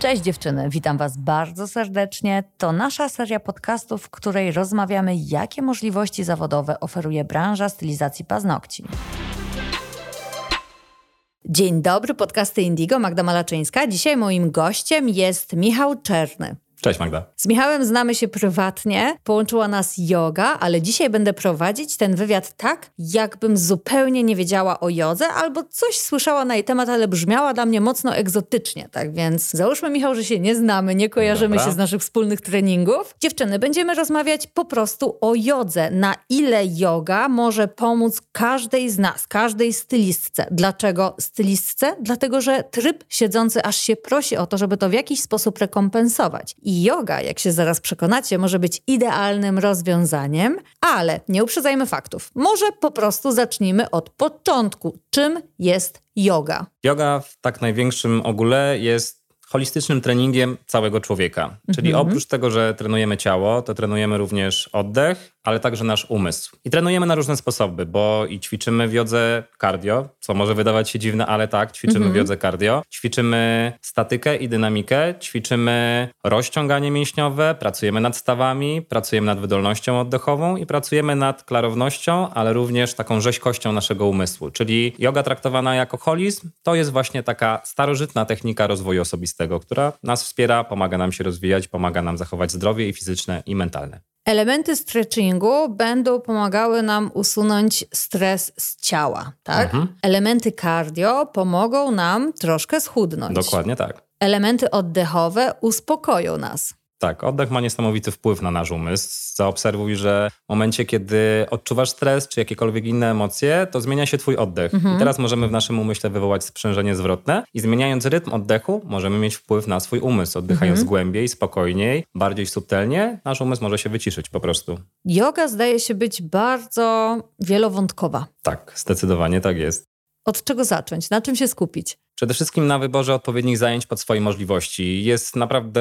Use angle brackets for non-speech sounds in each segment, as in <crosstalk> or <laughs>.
Cześć dziewczyny, witam Was bardzo serdecznie. To nasza seria podcastów, w której rozmawiamy, jakie możliwości zawodowe oferuje branża stylizacji paznokci. Dzień dobry, podcasty Indigo, Magda Malaczyńska. Dzisiaj moim gościem jest Michał Czerny. Cześć Magda. Z Michałem znamy się prywatnie, połączyła nas yoga, ale dzisiaj będę prowadzić ten wywiad tak, jakbym zupełnie nie wiedziała o jodze albo coś słyszała na jej temat, ale brzmiała dla mnie mocno egzotycznie. Tak więc załóżmy, Michał, że się nie znamy, nie kojarzymy Dobra. się z naszych wspólnych treningów. Dziewczyny, będziemy rozmawiać po prostu o jodze. Na ile yoga może pomóc każdej z nas, każdej stylistce. Dlaczego stylistce? Dlatego, że tryb siedzący aż się prosi o to, żeby to w jakiś sposób rekompensować. I yoga, jak się zaraz przekonacie, może być idealnym rozwiązaniem, ale nie uprzedzajmy faktów. Może po prostu zacznijmy od początku. Czym jest yoga? Yoga w tak największym ogóle jest holistycznym treningiem całego człowieka. Czyli mhm. oprócz tego, że trenujemy ciało, to trenujemy również oddech, ale także nasz umysł. I trenujemy na różne sposoby, bo i ćwiczymy w jodze cardio, co może wydawać się dziwne, ale tak, ćwiczymy mhm. w jodze cardio. Ćwiczymy statykę i dynamikę, ćwiczymy rozciąganie mięśniowe, pracujemy nad stawami, pracujemy nad wydolnością oddechową i pracujemy nad klarownością, ale również taką rzeźkością naszego umysłu. Czyli yoga traktowana jako holizm to jest właśnie taka starożytna technika rozwoju osobistego tego, która nas wspiera, pomaga nam się rozwijać, pomaga nam zachować zdrowie i fizyczne, i mentalne. Elementy stretchingu będą pomagały nam usunąć stres z ciała, tak? Mhm. Elementy cardio pomogą nam troszkę schudnąć. Dokładnie tak. Elementy oddechowe uspokoją nas. Tak, oddech ma niesamowity wpływ na nasz umysł. Zaobserwuj, że w momencie, kiedy odczuwasz stres czy jakiekolwiek inne emocje, to zmienia się twój oddech. Mhm. I teraz możemy w naszym umyśle wywołać sprzężenie zwrotne i zmieniając rytm oddechu, możemy mieć wpływ na swój umysł. Oddychając mhm. głębiej, spokojniej, bardziej subtelnie, nasz umysł może się wyciszyć po prostu. Yoga zdaje się być bardzo wielowątkowa. Tak, zdecydowanie tak jest. Od czego zacząć? Na czym się skupić? Przede wszystkim na wyborze odpowiednich zajęć pod swoje możliwości. Jest naprawdę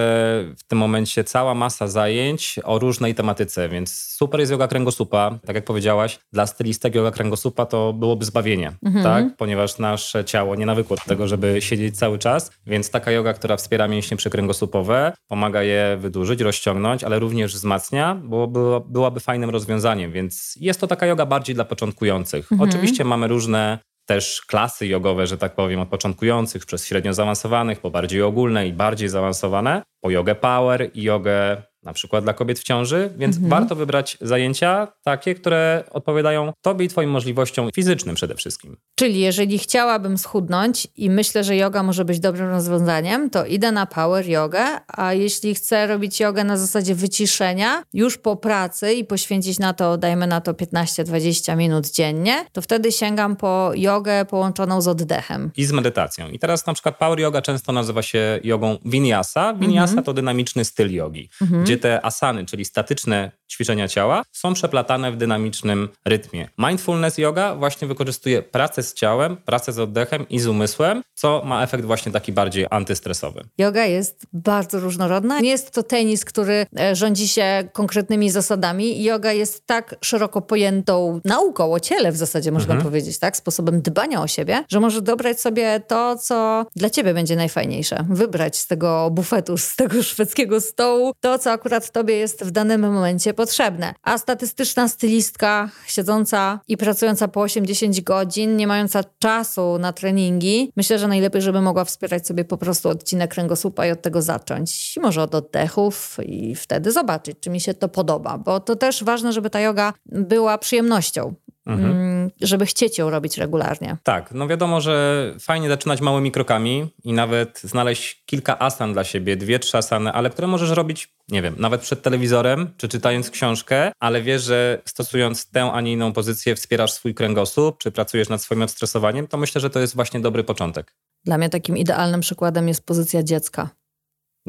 w tym momencie cała masa zajęć o różnej tematyce, więc super jest yoga kręgosłupa. Tak jak powiedziałaś, dla stylistek yoga kręgosłupa to byłoby zbawienie, mhm. tak? Ponieważ nasze ciało nie nawykło do tego, żeby siedzieć cały czas, więc taka yoga, która wspiera mięśnie przykręgosłupowe, pomaga je wydłużyć, rozciągnąć, ale również wzmacnia, bo byłaby fajnym rozwiązaniem, więc jest to taka yoga bardziej dla początkujących. Mhm. Oczywiście mamy różne też klasy jogowe, że tak powiem, od początkujących przez średnio zaawansowanych, po bardziej ogólne i bardziej zaawansowane, po jogę power i jogę na przykład dla kobiet w ciąży, więc mhm. warto wybrać zajęcia takie, które odpowiadają Tobie i Twoim możliwościom fizycznym przede wszystkim. Czyli jeżeli chciałabym schudnąć i myślę, że yoga może być dobrym rozwiązaniem, to idę na power jogę, a jeśli chcę robić jogę na zasadzie wyciszenia już po pracy i poświęcić na to, dajmy na to 15-20 minut dziennie, to wtedy sięgam po jogę połączoną z oddechem. I z medytacją. I teraz na przykład power yoga często nazywa się jogą vinyasa. Vinyasa mhm. to dynamiczny styl jogi. Mhm gdzie te asany, czyli statyczne ćwiczenia ciała, są przeplatane w dynamicznym rytmie. Mindfulness yoga właśnie wykorzystuje pracę z ciałem, pracę z oddechem i z umysłem, co ma efekt właśnie taki bardziej antystresowy. Yoga jest bardzo różnorodna. Nie jest to tenis, który e, rządzi się konkretnymi zasadami. Yoga jest tak szeroko pojętą nauką o ciele w zasadzie, można mhm. powiedzieć, tak? Sposobem dbania o siebie, że może dobrać sobie to, co dla ciebie będzie najfajniejsze. Wybrać z tego bufetu, z tego <laughs> szwedzkiego stołu to, co akurat tobie jest w danym momencie potrzebne. A statystyczna stylistka siedząca i pracująca po 8-10 godzin, nie mająca czasu na treningi, myślę, że najlepiej, żeby mogła wspierać sobie po prostu odcinek kręgosłupa i od tego zacząć. Może od oddechów i wtedy zobaczyć, czy mi się to podoba, bo to też ważne, żeby ta yoga była przyjemnością. Mhm. Mm, żeby chcieć ją robić regularnie. Tak, no wiadomo, że fajnie zaczynać małymi krokami i nawet znaleźć kilka asan dla siebie, dwie, trzy asany, ale które możesz robić, nie wiem, nawet przed telewizorem, czy czytając książkę, ale wiesz, że stosując tę, a nie inną pozycję wspierasz swój kręgosłup, czy pracujesz nad swoim odstresowaniem, to myślę, że to jest właśnie dobry początek. Dla mnie takim idealnym przykładem jest pozycja dziecka.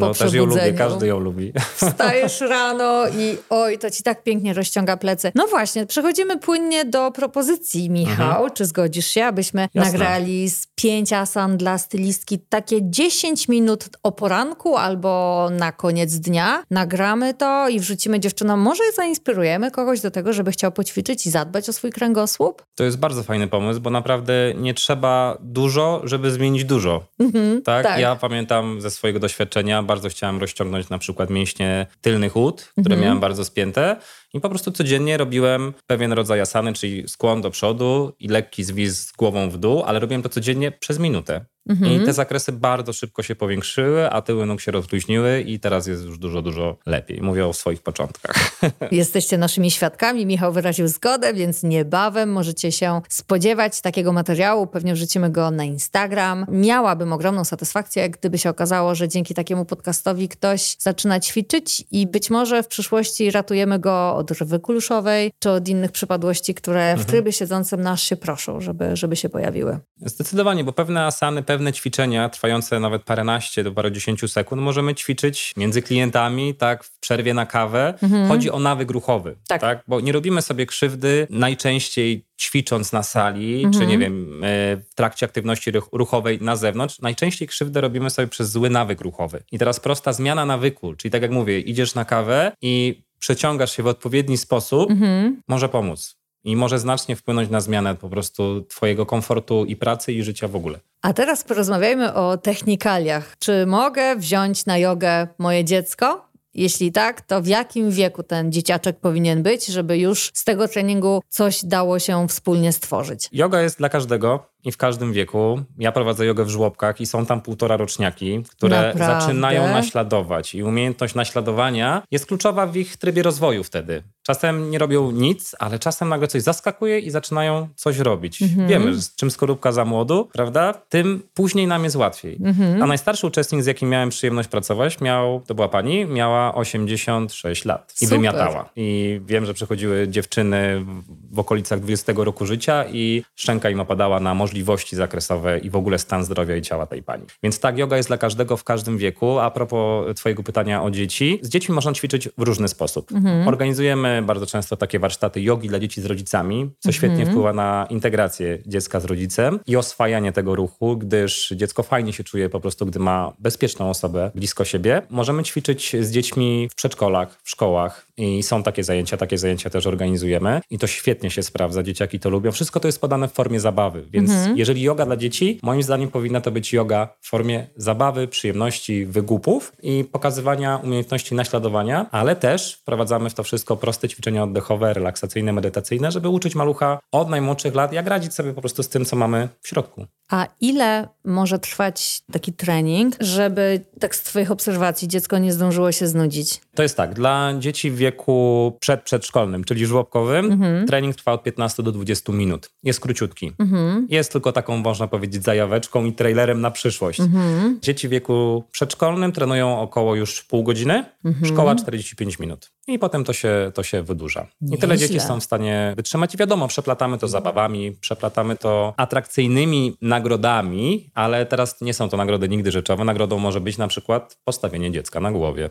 No też ją lubię, każdy ją lubi. <laughs> Wstajesz rano i oj, to ci tak pięknie rozciąga plecy. No właśnie, przechodzimy płynnie do propozycji, Michał. Czy zgodzisz się, abyśmy Mhm. Jasne. nagrali z pięć asan dla stylistki takie 10 minut o poranku albo na koniec dnia. Nagramy to i wrzucimy dziewczynom. Może zainspirujemy kogoś do tego, żeby chciał poćwiczyć i zadbać o swój kręgosłup? To jest bardzo fajny pomysł, bo naprawdę nie trzeba dużo, żeby zmienić dużo. tak? tak. Ja pamiętam ze swojego doświadczenia, bardzo chciałem rozciągnąć na przykład mięśnie tylnych ud, które Mhm. miałem bardzo spięte i po prostu codziennie robiłem pewien rodzaj asany, czyli skłon do przodu i lekki zwis z głową w dół, ale robiłem to codziennie przez minutę. Mhm. I te zakresy bardzo szybko się powiększyły, a tyły nóg się rozluźniły i teraz jest już dużo, dużo lepiej. Mówię o swoich początkach. <laughs> Jesteście naszymi świadkami. Michał wyraził zgodę, więc niebawem możecie się spodziewać takiego materiału. Pewnie wrzucimy go na Instagram. Miałabym ogromną satysfakcję, gdyby się okazało, że dzięki takiemu podcastowi ktoś zaczyna ćwiczyć i być może w przyszłości ratujemy go od rwy kuluszowej czy od innych przypadłości, które w trybie siedzącym nas się proszą, żeby, żeby się pojawiły. Zdecydowanie, bo pewne asany, pewne ćwiczenia trwające nawet paręnaście do parudziesięciu sekund możemy ćwiczyć między klientami, tak, w przerwie na kawę. Chodzi o nawyk ruchowy, Tak. tak. Bo nie robimy sobie krzywdy najczęściej ćwicząc na sali, czy nie wiem, e, w trakcie aktywności ruch- ruchowej na zewnątrz. Najczęściej krzywdę robimy sobie przez zły nawyk ruchowy. I teraz prosta zmiana nawyku, czyli tak jak mówię, idziesz na kawę i przeciągasz się w odpowiedni sposób, może pomóc. I może znacznie wpłynąć na zmianę po prostu twojego komfortu i pracy i życia w ogóle. A teraz porozmawiajmy o technikaliach. Czy mogę wziąć na jogę moje dziecko? Jeśli tak, to w jakim wieku ten dzieciaczek powinien być, żeby już z tego treningu coś dało się wspólnie stworzyć? Yoga jest dla każdego i w każdym wieku. Ja prowadzę jogę w żłobkach i są tam półtora roczniaki, które Naprawdę? zaczynają naśladować. I umiejętność naśladowania jest kluczowa w ich trybie rozwoju wtedy. Czasem nie robią nic, ale czasem nagle coś zaskakuje i zaczynają coś robić. Wiemy, że z czym skorupka za młodu, prawda? Tym później nam jest łatwiej. A najstarszy uczestnik, z jakim miałem przyjemność pracować, miał, to była pani, miała 86 lat i Super. wymiatała. I wiem, że przychodziły dziewczyny w- okolicach 20 roku życia i szczęka im opadała na możliwości zakresowe i w ogóle stan zdrowia i ciała tej pani. Więc tak, yoga jest dla każdego w każdym wieku. A propos twojego pytania o dzieci, z dziećmi można ćwiczyć w różny sposób. Organizujemy bardzo często takie warsztaty jogi dla dzieci z rodzicami, co świetnie wpływa na integrację dziecka z rodzicem i oswajanie tego ruchu, gdyż dziecko fajnie się czuje po prostu, gdy ma bezpieczną osobę blisko siebie. Możemy ćwiczyć z dziećmi w przedszkolach, w szkołach i są takie zajęcia, takie zajęcia też organizujemy i to świetnie się sprawdza, dzieciaki to lubią. Wszystko to jest podane w formie zabawy, więc jeżeli yoga dla dzieci, moim zdaniem powinna to być yoga w formie zabawy, przyjemności, wygupów i pokazywania umiejętności naśladowania, ale też wprowadzamy w to wszystko proste ćwiczenia oddechowe, relaksacyjne, medytacyjne, żeby uczyć malucha od najmłodszych lat, jak radzić sobie po prostu z tym, co mamy w środku. A ile może trwać taki trening, żeby tak z Twoich obserwacji dziecko nie zdążyło się znudzić? To jest tak, dla dzieci w wieku przedprzedszkolnym, czyli żłobkowym, trening trwa od 15 do 20 minut. Jest króciutki. Jest tylko taką, można powiedzieć, zajaweczką i trailerem na przyszłość. Dzieci w wieku przedszkolnym trenują około już pół godziny, szkoła 45 minut. I potem to się, to się wydłuża. I tyle Nieźle. dzieci są w stanie wytrzymać. I wiadomo, przeplatamy to zabawami, przeplatamy to atrakcyjnymi nagrodami, ale teraz nie są to nagrody nigdy rzeczowe. Nagrodą może być na przykład postawienie dziecka na głowie.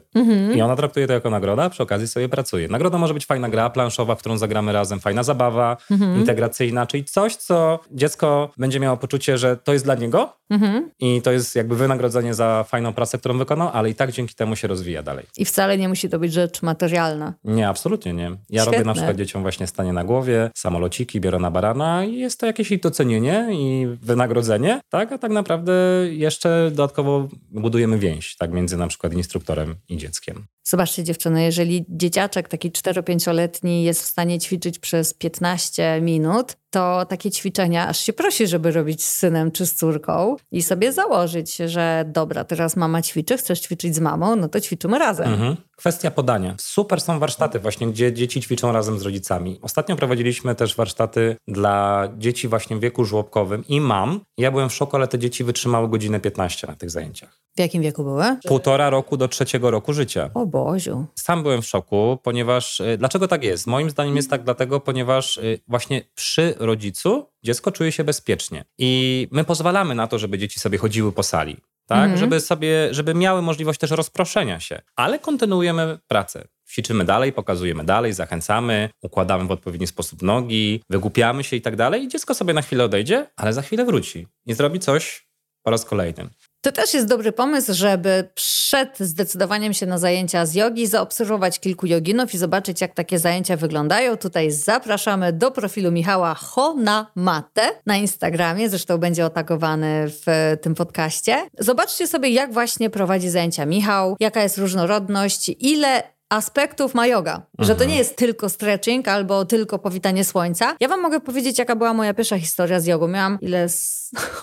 I ona traktuje to jako nagroda, a przy okazji sobie pracuje. Nagrodą może być fajna gra planszowa, w którą zagramy razem, fajna zabawa integracyjna, czyli coś, co dziecko będzie miało poczucie, że to jest dla niego i to jest jakby wynagrodzenie za fajną pracę, którą wykonał, ale i tak dzięki temu się rozwija dalej. I wcale nie musi to być rzecz materialna. Nie, absolutnie nie. Ja robię Świetne. na przykład dzieciom właśnie stanie na głowie, samolociki, biorę na barana i jest to jakieś ich docenienie i wynagrodzenie, tak? A tak naprawdę jeszcze dodatkowo budujemy więź, tak? Między na przykład instruktorem i dzieckiem. Zobaczcie dziewczyny, jeżeli dzieciaczek taki 4-5-letni jest w stanie ćwiczyć przez 15 minut, to takie ćwiczenia aż się prosi, żeby robić z synem czy z córką i sobie założyć, że dobra, teraz mama ćwiczy, chcesz ćwiczyć z mamą, no to ćwiczymy razem. Mhm. Kwestia podania. Super są warsztaty właśnie, gdzie dzieci ćwiczą razem z rodzicami. Ostatnio prowadziliśmy też warsztaty dla dzieci właśnie w wieku żłobkowym i mam. Ja byłem w szoku, ale te dzieci wytrzymały godzinę 15 na tych zajęciach. W jakim wieku były? Półtora roku do trzeciego roku życia. O Boziu. Sam byłem w szoku, ponieważ. y, Dlaczego tak jest? Moim zdaniem jest tak dlatego, ponieważ y, właśnie przy rodzicu dziecko czuje się bezpiecznie. I my pozwalamy na to, żeby dzieci sobie chodziły po sali. tak? Mhm. Żeby sobie, żeby miały możliwość też rozproszenia się. Ale kontynuujemy pracę. Ćwiczymy dalej, pokazujemy dalej, zachęcamy, układamy w odpowiedni sposób nogi, wygłupiamy się i tak dalej. I dziecko sobie na chwilę odejdzie, ale za chwilę wróci i zrobi coś po raz kolejny. To też jest dobry pomysł, żeby przed zdecydowaniem się na zajęcia z jogi zaobserwować kilku joginów i zobaczyć, jak takie zajęcia wyglądają. Tutaj zapraszamy do profilu Michała Hona Mate na Instagramie, zresztą będzie otagowany w tym podcaście. Zobaczcie sobie, jak właśnie prowadzi zajęcia Michał, jaka jest różnorodność, ile aspektów ma yoga. Mhm. Że to mhm. nie jest tylko stretching albo tylko powitanie słońca. Ja wam mogę powiedzieć, jaka była moja pierwsza historia z jogą. Miałam ile z...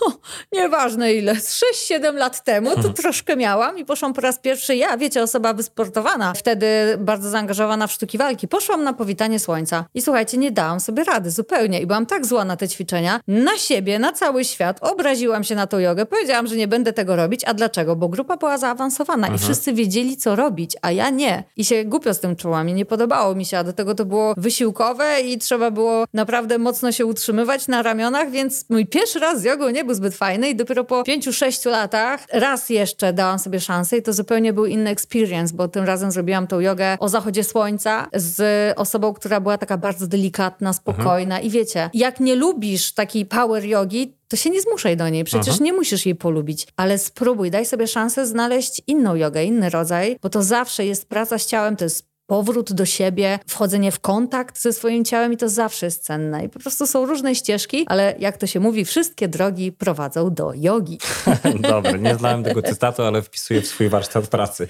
<laughs> nieważne ile, z 6-7 lat temu, to mhm. troszkę miałam i poszłam po raz pierwszy, ja wiecie, osoba wysportowana, wtedy bardzo zaangażowana w sztuki walki. Poszłam na powitanie słońca i słuchajcie, nie dałam sobie rady zupełnie i byłam tak zła na te ćwiczenia, na siebie, na cały świat, obraziłam się na tą jogę, powiedziałam, że nie będę tego robić, a dlaczego? Bo grupa była zaawansowana mhm. i wszyscy wiedzieli, co robić, a ja nie. I się głupio z tym czułam i nie podobało mi się, a do tego to było wysiłkowe i trzeba było naprawdę mocno się utrzymywać na ramionach, więc mój pierwszy raz z jogą nie był zbyt fajny i dopiero po pięciu, sześciu latach raz jeszcze dałam sobie szansę i to zupełnie był inny experience, bo tym razem zrobiłam tą jogę o zachodzie słońca z osobą, która była taka bardzo delikatna, spokojna mhm. i wiecie, jak nie lubisz takiej power jogi, to się nie zmuszaj do niej. Przecież Aha. nie musisz jej polubić, ale spróbuj, daj sobie szansę znaleźć inną jogę, inny rodzaj, bo to zawsze jest praca z ciałem, to jest powrót do siebie, wchodzenie w kontakt ze swoim ciałem i to zawsze jest cenne. I po prostu są różne ścieżki, ale jak to się mówi, wszystkie drogi prowadzą do jogi. <laughs> Dobre, nie znałem tego cytatu, ale wpisuję w swój warsztat pracy.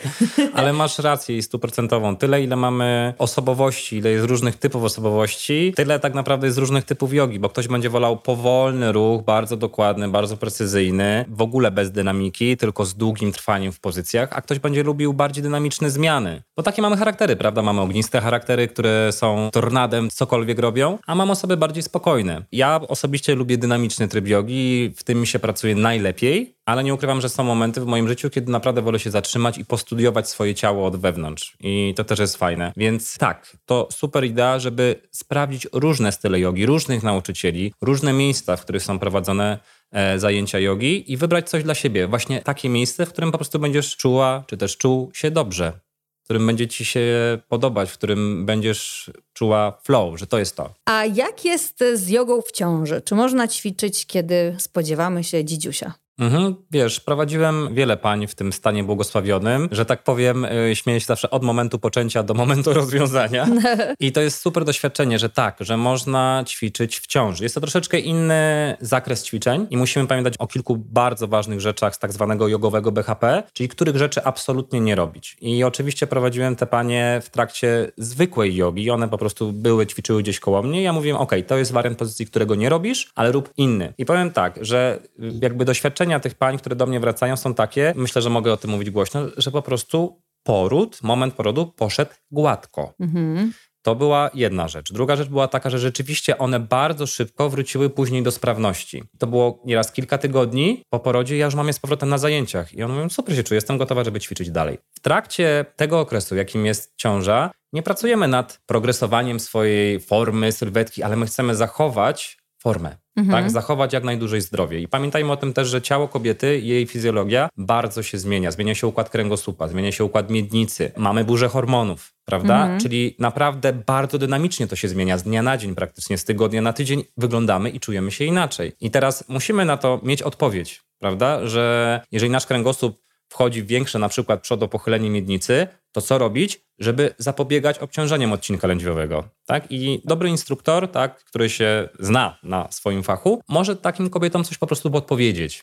Ale masz rację i stuprocentową. Tyle, ile mamy osobowości, ile jest różnych typów osobowości, tyle tak naprawdę jest różnych typów jogi, bo ktoś będzie wolał powolny ruch, bardzo dokładny, bardzo precyzyjny, w ogóle bez dynamiki, tylko z długim trwaniem w pozycjach, a ktoś będzie lubił bardziej dynamiczne zmiany. Bo takie mamy charaktery, prawda? Mamy ogniste charaktery, które są tornadem, cokolwiek robią, a mam osoby bardziej spokojne. Ja osobiście lubię dynamiczny tryb jogi, w tym mi się pracuje najlepiej, ale nie ukrywam, że są momenty w moim życiu, kiedy naprawdę wolę się zatrzymać i postudiować swoje ciało od wewnątrz. I to też jest fajne. Więc tak, to super idea, żeby sprawdzić różne style jogi, różnych nauczycieli, różne miejsca, w których są prowadzone e, zajęcia jogi i wybrać coś dla siebie. Właśnie takie miejsce, w którym po prostu będziesz czuła, czy też czuł się dobrze którym będzie ci się podobać, w którym będziesz czuła flow, że to jest to. A jak jest z jogą w ciąży? Czy można ćwiczyć, kiedy spodziewamy się dzidziusia? Mhm, wiesz, prowadziłem wiele pań w tym stanie błogosławionym, że tak powiem, yy, śmieję się zawsze od momentu poczęcia do momentu <laughs> rozwiązania. <laughs> I to jest super doświadczenie, że tak, że można ćwiczyć w ciąży. Jest to troszeczkę inny zakres ćwiczeń i musimy pamiętać o kilku bardzo ważnych rzeczach z tak zwanego jogowego BHP, czyli których rzeczy absolutnie nie robić. I oczywiście prowadziłem te panie w trakcie zwykłej jogi, one po prostu były, ćwiczyły gdzieś koło mnie. Ja mówiłem, ok, to jest wariant pozycji, którego nie robisz, ale rób inny. I powiem tak, że jakby doświadczenie doświadczenia tych pań, które do mnie wracają, są takie, myślę, że mogę o tym mówić głośno, że po prostu poród, moment porodu poszedł gładko. Mhm. To była jedna rzecz. Druga rzecz była taka, że rzeczywiście one bardzo szybko wróciły później do sprawności. To było nieraz kilka tygodni po porodzie, ja już mam je z powrotem na zajęciach. I one mówią, super się czuję, jestem gotowa, żeby ćwiczyć dalej. W trakcie tego okresu, jakim jest ciąża, nie pracujemy nad progresowaniem swojej formy, sylwetki, ale my chcemy zachować formę. Mhm. Tak? Zachować jak najdłużej zdrowie. I pamiętajmy o tym też, że ciało kobiety, jej fizjologia bardzo się zmienia. Zmienia się układ kręgosłupa, zmienia się układ miednicy. Mamy burzę hormonów, prawda? Mhm. Czyli naprawdę bardzo dynamicznie to się zmienia. Z dnia na dzień praktycznie, z tygodnia na tydzień wyglądamy i czujemy się inaczej. I teraz musimy na to mieć odpowiedź, prawda? Że jeżeli nasz kręgosłup wchodzi w większe na przykład przodopochylenie miednicy, to co robić, żeby zapobiegać obciążeniom odcinka lędźwiowego. Tak? I dobry instruktor, tak, który się zna na swoim fachu, może takim kobietom coś po prostu podpowiedzieć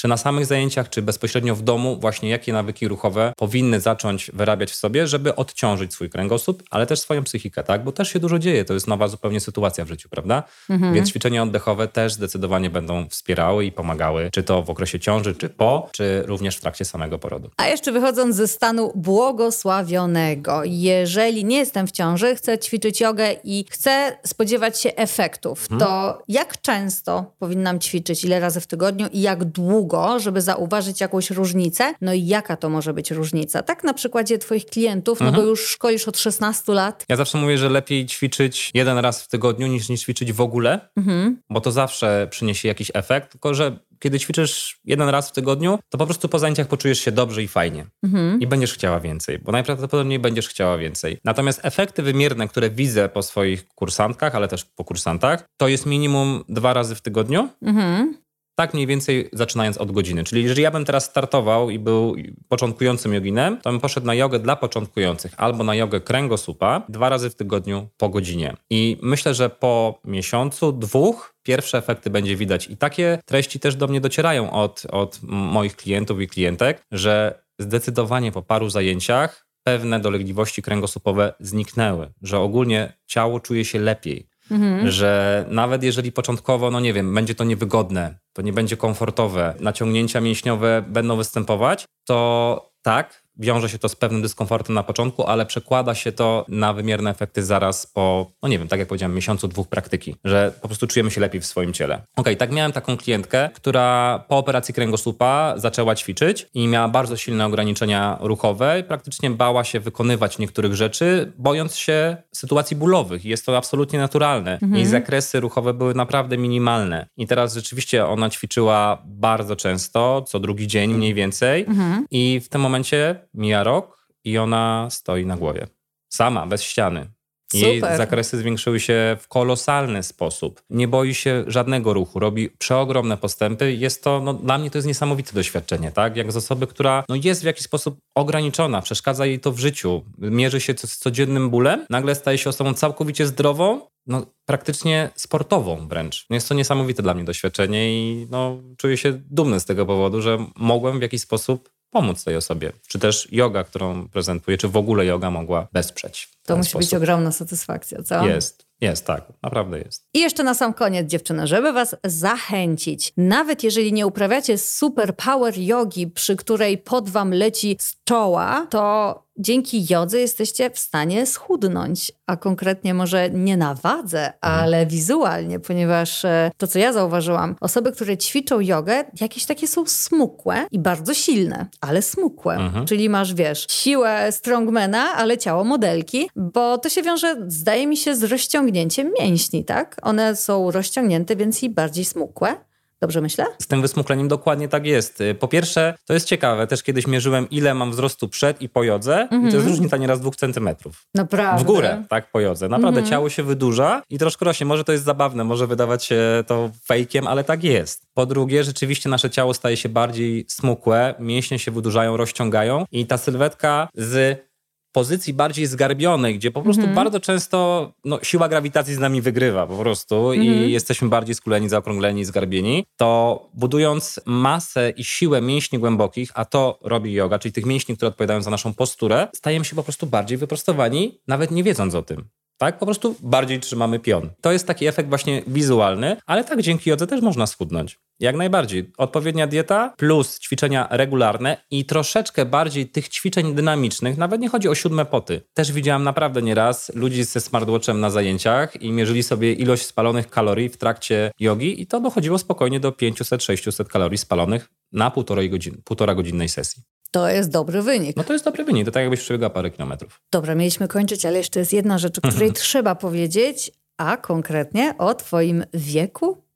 czy na samych zajęciach, czy bezpośrednio w domu, właśnie jakie nawyki ruchowe powinny zacząć wyrabiać w sobie, żeby odciążyć swój kręgosłup, ale też swoją psychikę, tak? Bo też się dużo dzieje, to jest nowa zupełnie sytuacja w życiu, prawda? Mhm. Więc ćwiczenia oddechowe też zdecydowanie będą wspierały i pomagały, czy to w okresie ciąży, czy po, czy również w trakcie samego porodu. A jeszcze wychodząc ze stanu błogosławionego, jeżeli nie jestem w ciąży, chcę ćwiczyć jogę i chcę spodziewać się efektów, mhm. to jak często powinnam ćwiczyć, ile razy w tygodniu i jak długo długo, żeby zauważyć jakąś różnicę. No i jaka to może być różnica? Tak na przykładzie twoich klientów, no Mhm. bo już szkolisz od 16 lat. Ja zawsze mówię, że lepiej ćwiczyć jeden raz w tygodniu niż, niż ćwiczyć w ogóle, Mhm. bo to zawsze przyniesie jakiś efekt, tylko że kiedy ćwiczysz jeden raz w tygodniu, to po prostu po zajęciach poczujesz się dobrze i fajnie. Mhm. I będziesz chciała więcej, bo najprawdopodobniej będziesz chciała więcej. Natomiast efekty wymierne, które widzę po swoich kursantkach, ale też po kursantach, to jest minimum dwa razy w tygodniu. Mhm. Tak mniej więcej zaczynając od godziny. Czyli jeżeli ja bym teraz startował i był początkującym joginem, to bym poszedł na jogę dla początkujących albo na jogę kręgosłupa dwa razy w tygodniu po godzinie. I myślę, że po miesiącu, dwóch pierwsze efekty będzie widać. I takie treści też do mnie docierają od, od moich klientów i klientek, że zdecydowanie po paru zajęciach pewne dolegliwości kręgosłupowe zniknęły, że ogólnie ciało czuje się lepiej, Mhm. że nawet jeżeli początkowo, no nie wiem, będzie to niewygodne, to nie będzie komfortowe, naciągnięcia mięśniowe będą występować, to tak, wiąże się to z pewnym dyskomfortem na początku, ale przekłada się to na wymierne efekty zaraz po, no nie wiem, tak jak powiedziałem, miesiącu, dwóch praktyki, że po prostu czujemy się lepiej w swoim ciele. Okej, tak miałem taką klientkę, która po operacji kręgosłupa zaczęła ćwiczyć i miała bardzo silne ograniczenia ruchowe praktycznie bała się wykonywać niektórych rzeczy, bojąc się sytuacji bólowych. Jest to absolutnie naturalne. Jej zakresy ruchowe były naprawdę minimalne. I teraz rzeczywiście ona ćwiczyła bardzo często, co drugi dzień mniej więcej. Mhm. I w tym momencie mija rok i ona stoi na głowie. Sama, bez ściany. Jej Super. zakresy zwiększyły się w kolosalny sposób. Nie boi się żadnego ruchu, robi przeogromne postępy. Jest to, no, dla mnie to jest niesamowite doświadczenie, tak? Jak z osoby, która no, jest w jakiś sposób ograniczona, przeszkadza jej to w życiu, mierzy się z codziennym bólem, nagle staje się osobą całkowicie zdrową, no, praktycznie sportową wręcz. Jest to niesamowite dla mnie doświadczenie i no, czuję się dumny z tego powodu, że mogłem w jakiś sposób pomóc tej osobie. Czy też yoga, którą prezentuję, czy w ogóle yoga mogła wesprzeć. To musi być sposób. ogromna satysfakcja, co? Jest, jest, tak, naprawdę jest. I jeszcze na sam koniec, dziewczyny, żeby was zachęcić, nawet jeżeli nie uprawiacie super power jogi, przy której pot wam leci z czoła, to dzięki jodze jesteście w stanie schudnąć, a konkretnie może nie na wadze, ale wizualnie, ponieważ e, to, co ja zauważyłam, osoby, które ćwiczą jogę, jakieś takie są smukłe i bardzo silne, ale smukłe. Mhm. Czyli masz, wiesz, siłę strongmana, ale ciało modelki, bo to się wiąże, zdaje mi się, z rozciągnięciem mięśni, tak? One są rozciągnięte, więc i bardziej smukłe. Dobrze myślę? Z tym wysmukleniem dokładnie tak jest. Y, Po pierwsze, to jest ciekawe, też kiedyś mierzyłem, ile mam wzrostu przed i po jodze i to jest różnica nieraz dwóch centymetrów. Naprawdę. W górę, tak, po jodze. Naprawdę ciało się wydłuża i troszkę rośnie. Może to jest zabawne, może wydawać się to fejkiem, ale tak jest. Po drugie, rzeczywiście nasze ciało staje się bardziej smukłe, mięśnie się wydłużają, rozciągają i ta sylwetka z pozycji bardziej zgarbionej, gdzie po prostu bardzo często no, siła grawitacji z nami wygrywa po prostu i jesteśmy bardziej skuleni, zaokrągleni, zgarbieni, to budując masę i siłę mięśni głębokich, a to robi yoga, czyli tych mięśni, które odpowiadają za naszą posturę, stajemy się po prostu bardziej wyprostowani, nawet nie wiedząc o tym. Tak? Po prostu bardziej trzymamy pion. To jest taki efekt właśnie wizualny, ale tak dzięki jodze też można schudnąć. Jak najbardziej. Odpowiednia dieta plus ćwiczenia regularne i troszeczkę bardziej tych ćwiczeń dynamicznych. Nawet nie chodzi o siódme poty. Też widziałam naprawdę nieraz ludzi ze smartwatchem na zajęciach i mierzyli sobie ilość spalonych kalorii w trakcie jogi i to dochodziło spokojnie do 500-600 kalorii spalonych na półtorej półtora godzinnej sesji. To jest dobry wynik. No to jest dobry wynik, to tak jakbyś przebiegła parę kilometrów. Dobra, mieliśmy kończyć, ale jeszcze jest jedna rzecz, o której trzeba powiedzieć, a konkretnie o twoim wieku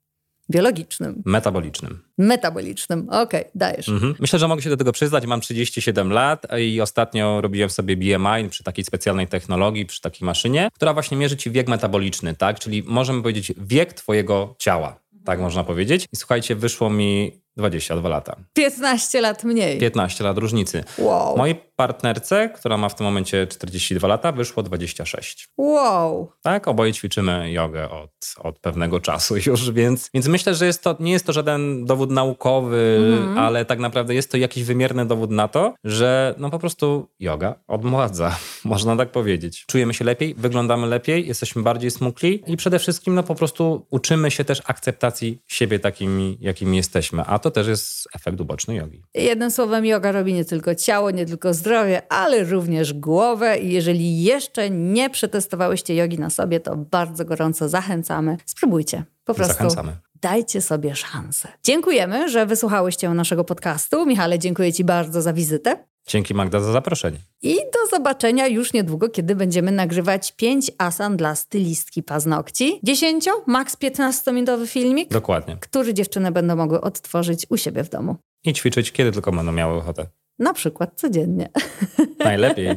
biologicznym, Metabolicznym. metabolicznym. Okej, dajesz. Mhm. Myślę, że mogę się do tego przyznać. Mam 37 lat i ostatnio robiłem sobie BMI przy takiej specjalnej technologii, przy takiej maszynie, która właśnie mierzy ci wiek metaboliczny, tak? Czyli możemy powiedzieć wiek twojego ciała, tak można powiedzieć. I słuchajcie, wyszło mi 22 lata. 15 lat mniej. 15 lat różnicy. Wow. Mojej partnerce, która ma w tym momencie 42 lata, wyszło 26. Wow. Tak, oboje ćwiczymy jogę od, od pewnego czasu <laughs> już, więc, więc myślę, że jest to, nie jest to żaden dowód naukowy, Mhm. ale tak naprawdę jest to jakiś wymierny dowód na to, że no po prostu yoga odmładza, <laughs> można tak powiedzieć. Czujemy się lepiej, wyglądamy lepiej, jesteśmy bardziej smukli i przede wszystkim no po prostu uczymy się też akceptacji siebie takimi, jakimi jesteśmy, a to też jest efekt uboczny jogi. Jednym słowem, yoga robi nie tylko ciało, nie tylko zdrowie, ale również głowę. I jeżeli jeszcze nie przetestowałyście jogi na sobie, to bardzo gorąco zachęcamy. Spróbujcie. Po prostu. Zachęcamy. dajcie sobie szansę. Dziękujemy, że wysłuchałyście naszego podcastu. Michale, dziękuję Ci bardzo za wizytę. Dzięki Magda za zaproszenie. I do zobaczenia już niedługo, kiedy będziemy nagrywać 5 asan dla stylistki paznokci. 10, maks 15-minutowy filmik, Dokładnie. który dziewczyny będą mogły odtworzyć u siebie w domu. I ćwiczyć, kiedy tylko będą miały ochotę. Na przykład codziennie. <laughs> Najlepiej.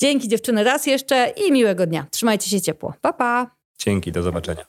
Dzięki dziewczyny raz jeszcze i miłego dnia. Trzymajcie się ciepło. Pa, pa! Dzięki, do zobaczenia.